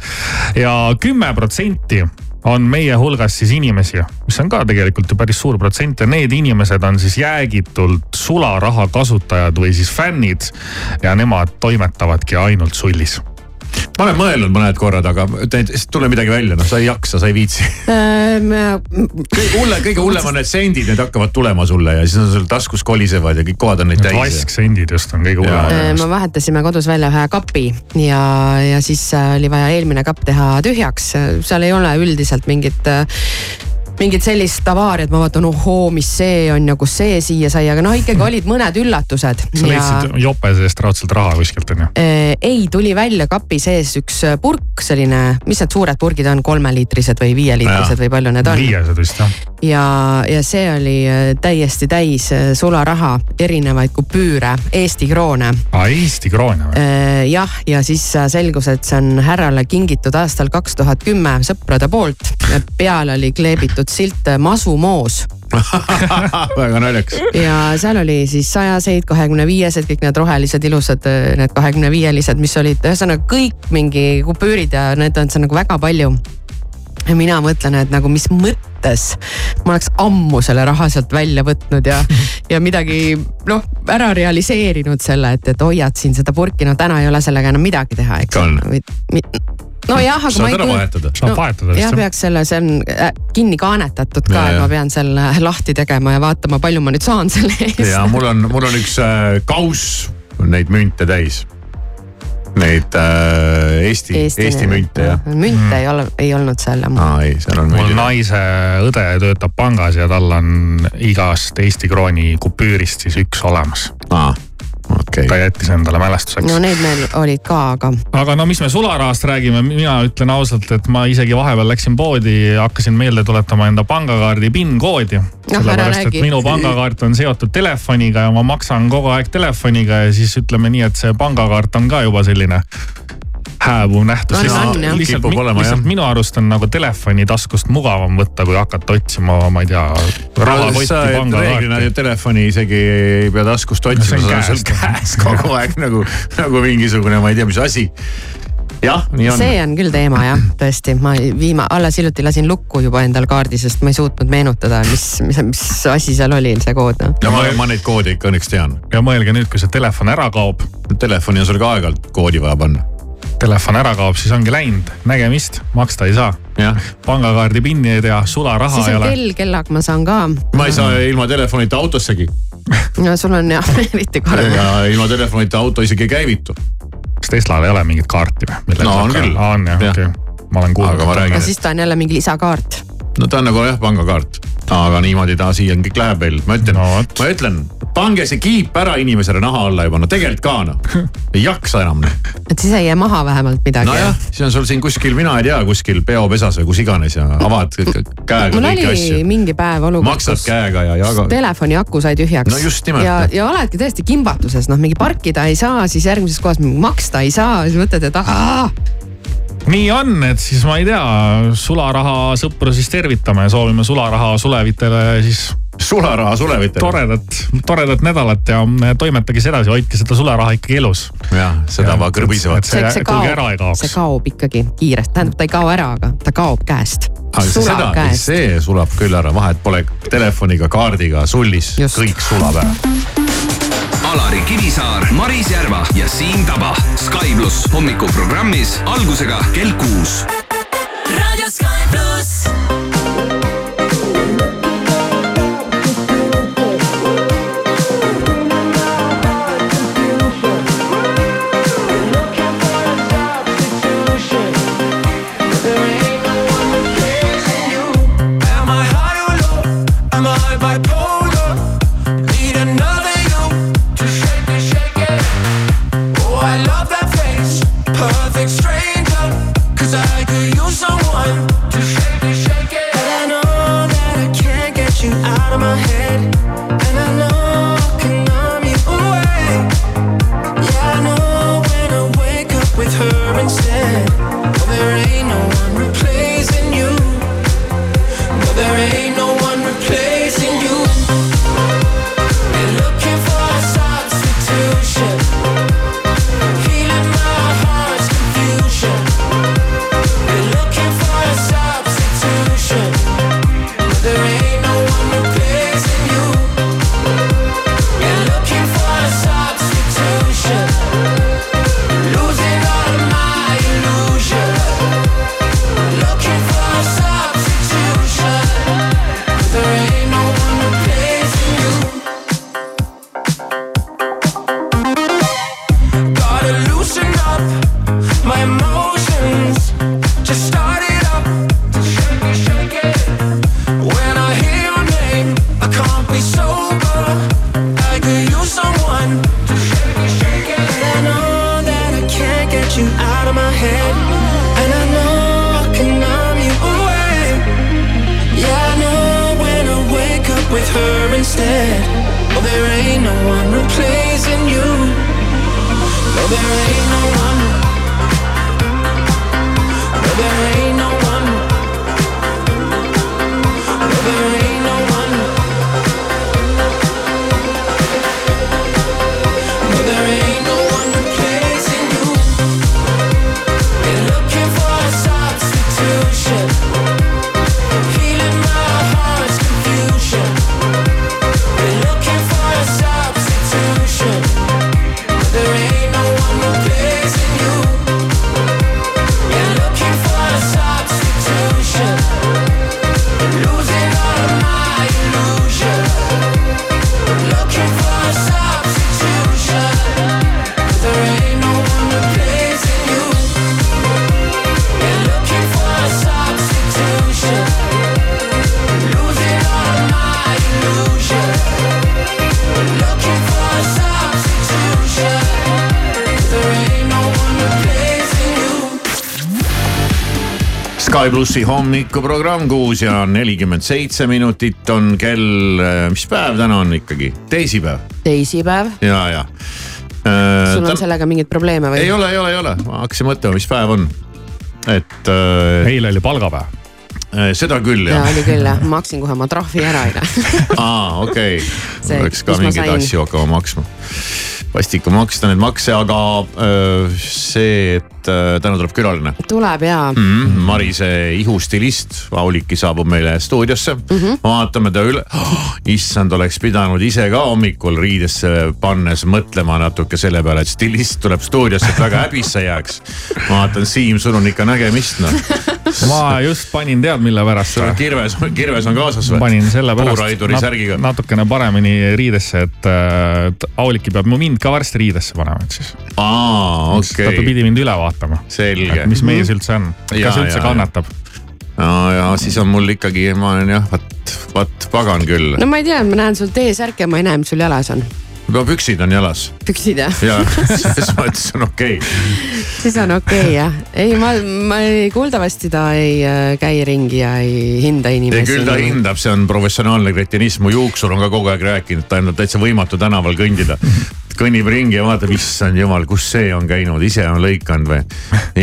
ja kümme protsenti on meie hulgas siis inimesi, mis on ka tegelikult ju päris suur protsent ja need inimesed on siis jäägitult sularaha kasutajad või siis fännid ja nemad toimetavadki ainult sullis ma olen mõelnud mõned korrad, aga ei tule midagi välja, noh, sa ei jaksa, sa ei viitsi. äh,. kõige hullem, kõige hullem on need sendid, need hakkavad tulema sulle ja siis on sul taskus kolisevad ja kõik kohad on neid täis. vasksendid just on kõige hullemad. me vahetasime kodus välja ühe kapi ja, ja siis äh, oli vaja eelmine kapp teha tühjaks, seal ei ole üldiselt mingit mingit sellist avaariat, ma vaatan, ohoo, mis see on ja kus see siia sai, aga noh, ikkagi <laughs> olid mõned üllatused. sa leidsid jope seest raudselt raha kuskilt on ju? Äh, ei, tuli välja kapi sees üks purk, selline, mis need suured purgid on, kolmeliitrised või viieliitrised või palju need on? viiesed vist jah. ja, ja see oli äh, täiesti täis äh, sularaha, erinevaid kupüüre, Eesti kroone aa, Eesti kroone või? Äh, jah, ja siis selgus, et see on härrale kingitud aastal kaks tuhat kümme sõprade poolt. peale oli kleebitud silt Masumoos <laughs> väga naljakas. ja seal oli siis sajaseid, kahekümne viiesed, kõik need rohelised ilusad, need kahekümne viielised, mis olid ühesõnaga kõik mingi kupüürid ja need on seal nagu väga palju ja mina mõtlen, et nagu mis mõttes ma oleks ammu selle raha sealt välja võtnud ja, <laughs> ja midagi noh, ära realiseerinud selle, et, et hoiad siin seda purki, no täna ei ole sellega enam midagi teha, eks nojah, aga ma saad ei ära vahetada. saab vahetada vist jah? peaks selle, see on äh, kinni kaanetatud ka, et ma pean selle lahti tegema ja vaatama, palju ma nüüd saan selle eest. ja mul on, mul on üks äh, kauss neid münte täis. Neid äh, Eesti, Eesti, Eesti münte jah? münte ei ole, ei olnud seal jah. aa ei, seal on mul mündid. naise õde töötab pangas ja tal on igast Eesti krooni kupüürist siis üks olemas. aa, okei ta. jättis endale mälestuseks no need meil olid ka, aga aga no mis me sularahast räägime, mina ütlen ausalt, et ma isegi vahepeal läksin poodi, hakkasin meelde tuletama enda pangakaardi PIN koodi. Noh, ära sellepärast, et minu pangakaart on seotud telefoniga ja ma maksan kogu aeg telefoniga ja siis ütleme nii, et see pangakaart on ka juba selline hääbuv nähtus. On, lihtsalt, on, lihtsalt, olema, lihtsalt minu arust on nagu telefoni taskust mugavam võtta, kui hakata otsima, ma ei tea, rahakotti, pangakaarti telefoni isegi ei pea taskust otsima, see on seal käes. käes kogu aeg nagu, nagu mingisugune, ma ei tea, mis asi. jah, nii on. see on küll teema jah, tõesti, ma viima-, alles hiljuti lasin lukku juba endal kaardi, sest ma ei suutnud meenutada, mis, mis, mis asi seal oli, see kood noh. ja ma, ma neid koode ikka õnneks tean. ja mõelge nüüd, kui see telefon ära kaob, Telefoni on sul ka aeg-ajalt koodi vaja panna. Telefon ära kaob, siis ongi läinud, nägemist, maksta ei saa pangakaardi pinni ei tea, sularaha siis ei on ole. kell, kellaga ma saan ka. ma ei saa ilma telefonita autossegi <laughs> no sul on jah, <laughs> eriti karm. ja ilma telefonita auto isegi ei käivitu. kas Teslal ei ole mingit kaarti või? No on küll. on jah, okei. ma olen kuulnud. Aga ma räägin, siis ta on jälle mingi lisakaart. No ta on nagu jah, pangakaart, aga niimoodi ta siia kõik läheb veel, ma ütlen No ma ütlen, pange see kiip ära inimesele naha alla juba, no tegelikult ka noh, ei jaksa enam noh. et siis ei jää maha vähemalt midagi. nojah, siis on sul siin kuskil, mina ei tea, kuskil peopesas või kus iganes ja avad käega mul kõiki asju. mingi päev olukord, maksad käega ja jaga. telefoni aku sai tühjaks. No just nimelt. ja, ja oledki tõesti kimbatuses, noh mingi parkida ei saa, siis järgmises kohas maksta ei saa, siis mõtled, et ahaa. Nii on, et siis ma ei tea, sularaha sõpru siis tervitame ja soovime sularaha sulevitele siis sularaha sulevitele. toredat, toredat nädalat ja toimetage siis edasi, hoidke seda sularaha ikkagi elus. jah, seda va kõrbisevat see, see kuhugi ära ei kaoks see. kaob ikkagi kiiresti, tähendab, ta ei kao ära, aga ta kaob käest. aga sulab seda, see sulab küll ära, vahet pole telefoniga, kaardiga, sullis, kõik sulab ära. Alari Kivisaar, Maris Järva ja Siim Taba. Sky pluss hommikuprogrammis algusega kell kuus Radio Sky pluss. Sky plussi hommikuprogramm kuus ja nelikümmend seitse minutit on kell, mis päev täna on ikkagi, teisipäev teisipäev, ja, ja. sul on sellega mingeid probleeme või? ei ole, ei ole, ei ole, ma hakkasin mõtlema, mis päev on. et äh, eile oli palgapäev. äh, seda küll ja jah. oli küll jah, maksin kohe oma trahvi ära eile aa, okei <laughs> okay., peaks ka mingeid sain. asju hakkama maksma. Vastik on maksta neid makse, aga öö, see, et öö, täna tuleb külaline tuleb ja mm. -hmm. Marise ihustilist, Auliki saabub meile stuudiosse mm. -hmm. vaatame ta üle oh,, issand, oleks pidanud ise ka hommikul riidesse pannes mõtlema natuke selle peale, et stilist tuleb stuudiosse, et väga häbisse jääks. ma vaatan, Siim, sul on ikka nägemist noh. ma just panin tead mille pärast sul on kirves, kirves on kaasas või? panin sellepärast puuraiduri särgiga. natukene paremini riidesse, et äh, et Auliki peab mu mind ka varsti riidesse panema, et siis. aa, ta okei pidi mind üle vaatama. selge. mis mees üldse on, Ja, kas üldse ja, kannatab? no ja siis on mul ikkagi, ma olen jah, vot, vot pagan küll. no ma ei tea, ma näen sul T-särki ja ma ei näe, mis sul jalas on. no püksid on jalas püksid jah? ja <laughs> selles mõttes on okei okay. siis on okei okay, jah. ei, ma, ma ei, kuuldavasti ta ei äh, käi ringi ja ei hinda ei inimesi. küll ta hindab, see on professionaalne kretinism, mu juuksur on ka kogu aeg rääkinud, ta on täitsa võimatu tänaval kõndida. Kõnnib ringi ja vaatab, issand jumal, kus see on käinud, ise on lõikanud või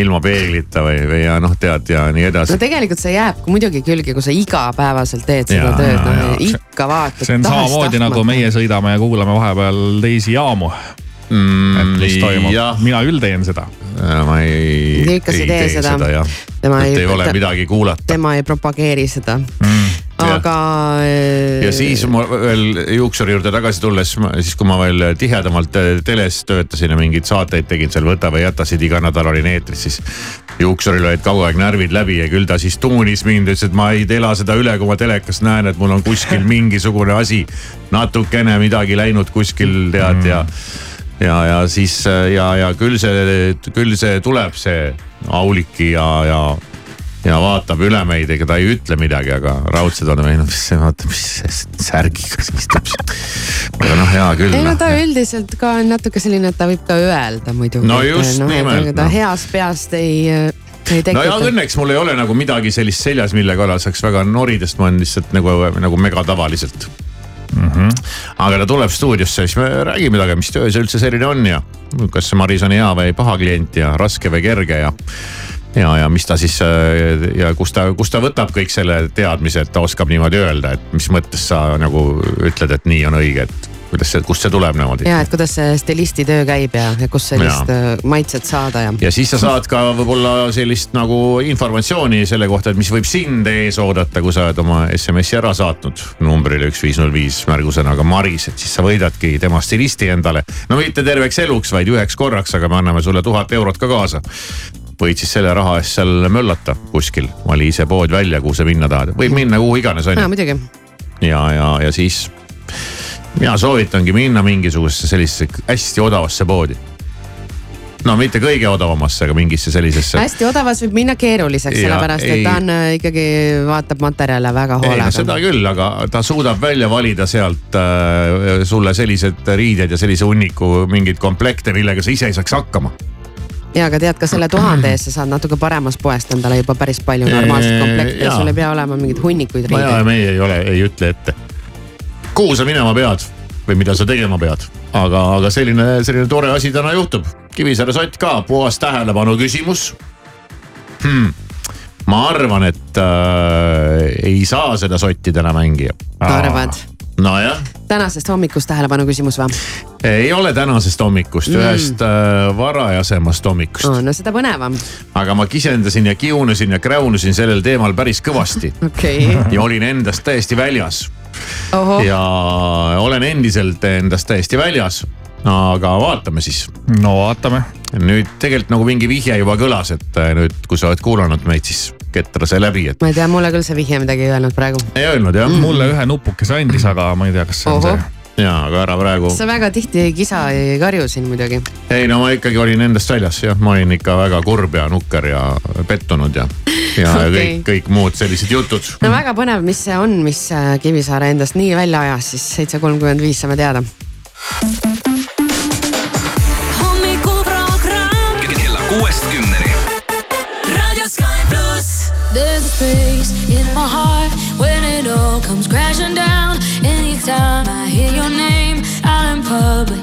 ilma peeglita või, või ja noh, tead ja nii edasi no tegelikult see jääb muidugi külge, kui sa igapäevaselt teed seda Jaa, tööd, jaa. ikka vaatad. see on samamoodi nagu meie sõidame ja kuulame vahepeal teisi jaamu. et mis toimub, Mm, mina küll teen seda. ma ei, Nii ikka sa ei tee seda. seda jah. Tema et ei- ei ole midagi kuulata. tema ei propageeri seda jah. Aga. ja siis ma veel juuksuri juurde tagasi tulles, siis kui ma veel tihedamalt äh, teles töötasin ja mingeid saateid tegin seal Võta või jäta siit iga nädal olin eetris, siis. juuksuril olid kogu aeg närvid läbi ja küll ta siis tuunis mind, ütles, et ma ei ela seda üle, kui ma telekast näen, et mul on kuskil mingisugune asi. natukene midagi läinud kuskil tead ja, ja, ja siis ja, ja küll see, küll see tuleb, see Auliki ja, ja ja vaatab üle meid, ega ta ei ütle midagi, aga raudselt on või noh, mis see vaata, mis see särgiga siis istub siin. aga noh, hea küll. ei no ta noh. üldiselt ka on natuke selline, et ta võib ka öelda muidugi. No just nimelt, ta noh. heast peast ei, ei no ja õnneks mul ei ole nagu midagi sellist seljas, mille kallal saaks väga norida, sest ma olen lihtsalt nagu, nagu megatavaliselt mm. -hmm. aga ta tuleb stuudiosse, siis me räägime temaga, mis töö see üldse selline on ja kas see Maris on hea või paha klient ja raske või kerge ja ja, ja mis ta siis äh, ja kus ta, kus ta võtab kõik selle teadmise, et ta oskab niimoodi öelda, et mis mõttes sa nagu ütled, et nii on õige, et kuidas see, kust see tuleb niimoodi. ja, et kuidas see stilisti töö käib ja, ja kust sellist Jaa. äh, maitset saada ja. ja siis sa saad ka võib-olla sellist nagu informatsiooni selle kohta, et mis võib sind ees oodata, kui sa oled oma SMS-i ära saatnud numbrile üks viis null viis märgusõnaga Maris, et siis sa võidadki tema stilisti endale. no mitte terveks eluks, vaid üheks korraks, aga me anname sulle tuhat eurot ka kaasa. Võid siis selle raha eest seal möllata kuskil, vali ise pood välja, kuhu sa minna tahad, võib minna kuhu iganes on ju. ja, ja, ja siis mina soovitangi minna mingisugusesse sellisesse hästi odavasse poodi no mitte kõige odavamasse, aga mingisse sellisesse. hästi odavas võib minna keeruliseks, sellepärast et ei- ta on äh, ikkagi, vaatab materjale väga hoolega. seda küll, aga ta suudab välja valida sealt äh, sulle sellised riided ja sellise hunniku mingeid komplekte, millega sa ise ei saaks hakkama. Ja, aga tead ka selle tuhande eest sa saad natuke paremast poest endale juba päris palju normaalset komplekti ja sul ei pea olema mingeid hunnikuid no ja riideid. meie ei ole, ei ütle ette, kuhu sa minema pead või mida sa tegema pead. aga, aga selline, selline tore asi täna juhtub. Kivisaare sott ka, puhas tähelepanu küsimus hmm.. ma arvan, et äh, ei saa seda sotti täna mängida. arvad? nojah tänasest hommikust tähelepanu küsimus või? Ei ole tänasest hommikust Mm. ühest äh, varajasemast hommikust Oh, no seda põnevam. aga ma kisendasin ja kiunusin ja kräunusin sellel teemal päris kõvasti <laughs> okei okay. ja olin endast täiesti väljas ja olen endiselt endast täiesti väljas. aga vaatame siis. no vaatame. nüüd tegelikult nagu mingi vihje juba kõlas, et äh, nüüd, kui sa oled kuulanud meid, siis ketra see läbi, et ma ei tea, mulle küll see vihje midagi ei öelnud praegu. ei öelnud jah mm.? mulle ühe nupukese andis, aga ma ei tea, kas see on Ohoh. see ja, aga ära praegu. sa väga tihti ei kisa, ei karju siin muidugi. ei no ma ikkagi olin endast väljas jah, ma olin ikka väga kurb ja nukker ja pettunud ja, ja <laughs> okay. kõik, kõik muud sellised jutud. no väga põnev, mis see on, mis Kivisaare endast nii välja ajas, siis seitse kolmkümmend viis saame teada. kella kuuest kümneni. There's a space in my heart when it all comes crashing down. time I hear your name out in public.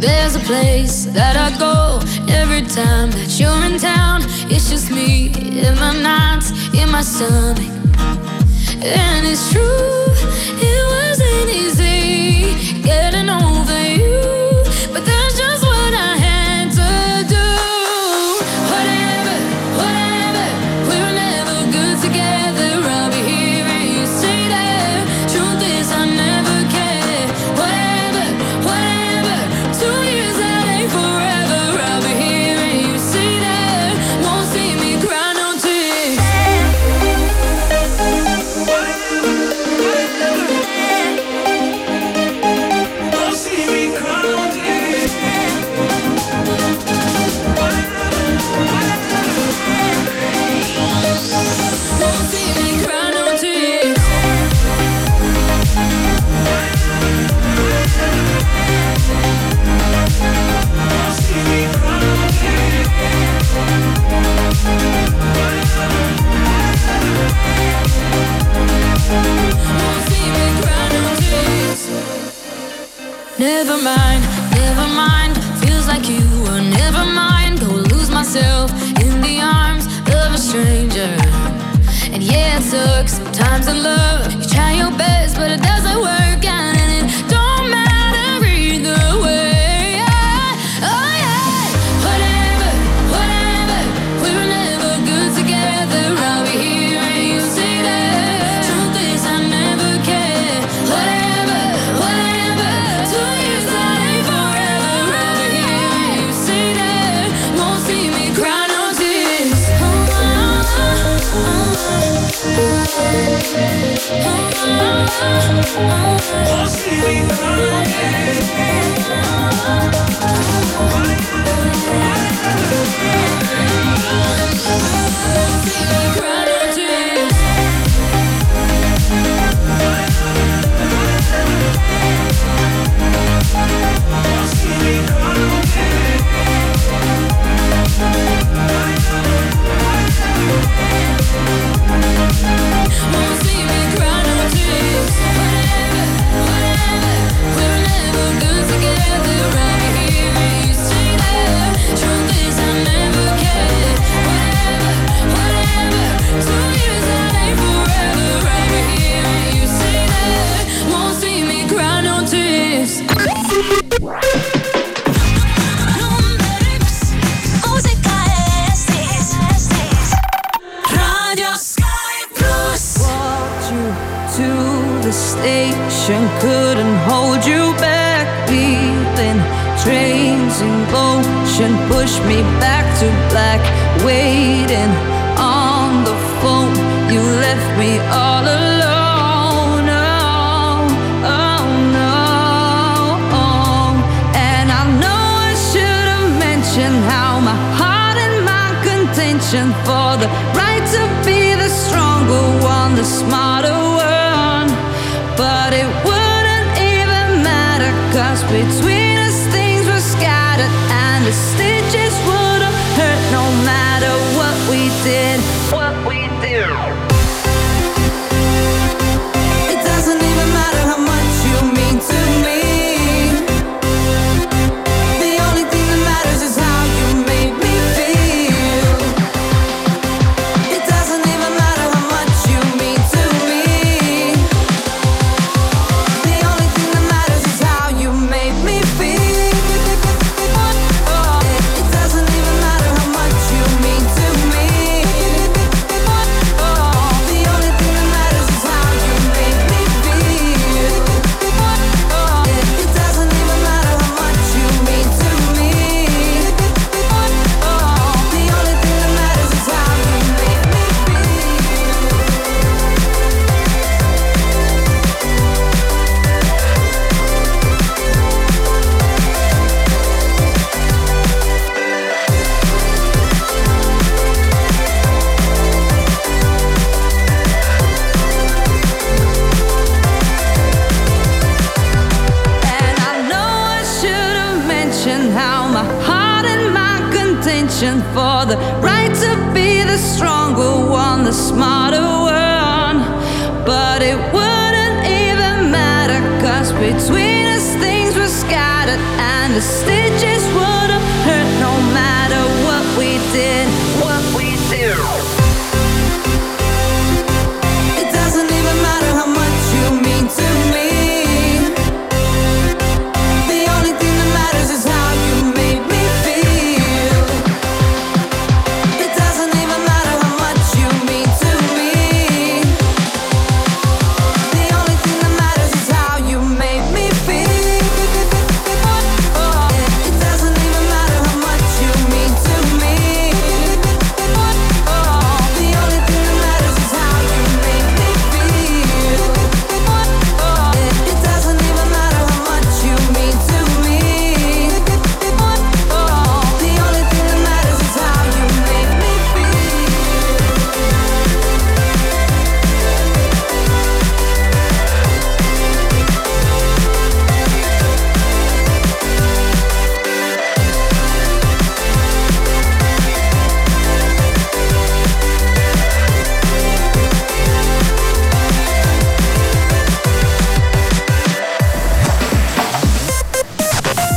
There's a place that I go every time that you're in town. It's just me in my knots in my stomach. And it's true, it wasn't easy getting on.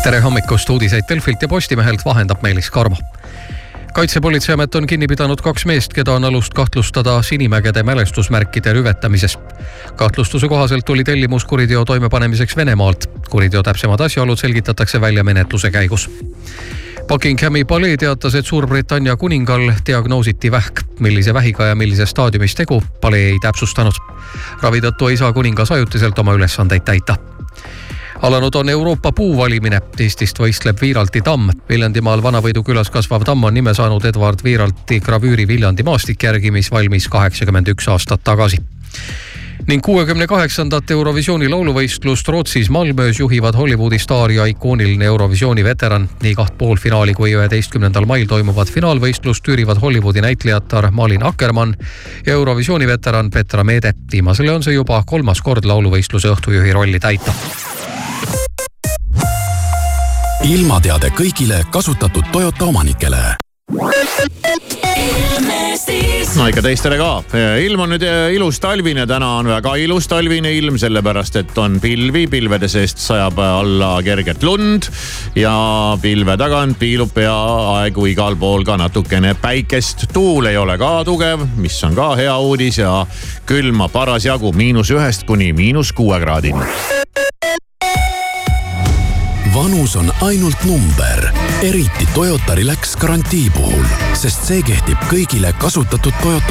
Tere hommikust, uudiseid Delfilt ja Postimehelt vahendab Meelis Karmo. kaitsepolitseiamet on kinni pidanud kaks meest, keda on alust kahtlustada Sinimägede mälestusmärkide rüvetamises. kahtlustuse kohaselt tuli tellimus kuriteo toimepanemiseks Venemaalt. kuriteo täpsemad asjaolud selgitatakse välja menetluse käigus. Buckinghami palee teatas, et Suurbritannia kuningal diagnoositi vähk. millise vähiga ja millises staadiumis tegu, palee ei täpsustanud. ravi tõttu ei saa kuningas ajutiselt oma ülesandeid täita alanud on Euroopa puuvalimine. Eestist võistleb Viiralti tamm. Viljandimaal Vanavõidu külas kasvav tamm on nime saanud Edward Viiralti gravüüri Viljandi maastik järgi, mis valmis kaheksakümmend üks aastat tagasi ning kuuekümne kaheksandat Eurovisiooni lauluvõistlust Rootsis Malmöös juhivad Hollywoodi staar ja ikooniline Eurovisiooni veteran. nii kaht poolfinaali kui üheteistkümnendal mail toimuvat finaalvõistlust üürivad Hollywoodi näitlejatar Malin Akkermann ja Eurovisiooni veteran Petra Meede. viimasele on see juba kolmas kord lauluvõistluse õhtujuhi rolli täita ilmateade kõigile kasutatud Toyota omanikele. no ikka teistele ka. ilm on nüüd eh, ilus talvine, täna on väga ilus talvine ilm, sellepärast et on pilvi, pilvede seest sajab alla kerget lund ja pilve tagant piilub peaaegu igal pool ka natukene päikest. tuul ei ole ka tugev, mis on ka hea uudis ja külma parasjagu miinus ühest kuni miinus kuue kraadini vanus on ainult number, eriti Toyota Relax garantii puhul, sest see kehtib kõigile kasutatud Toyota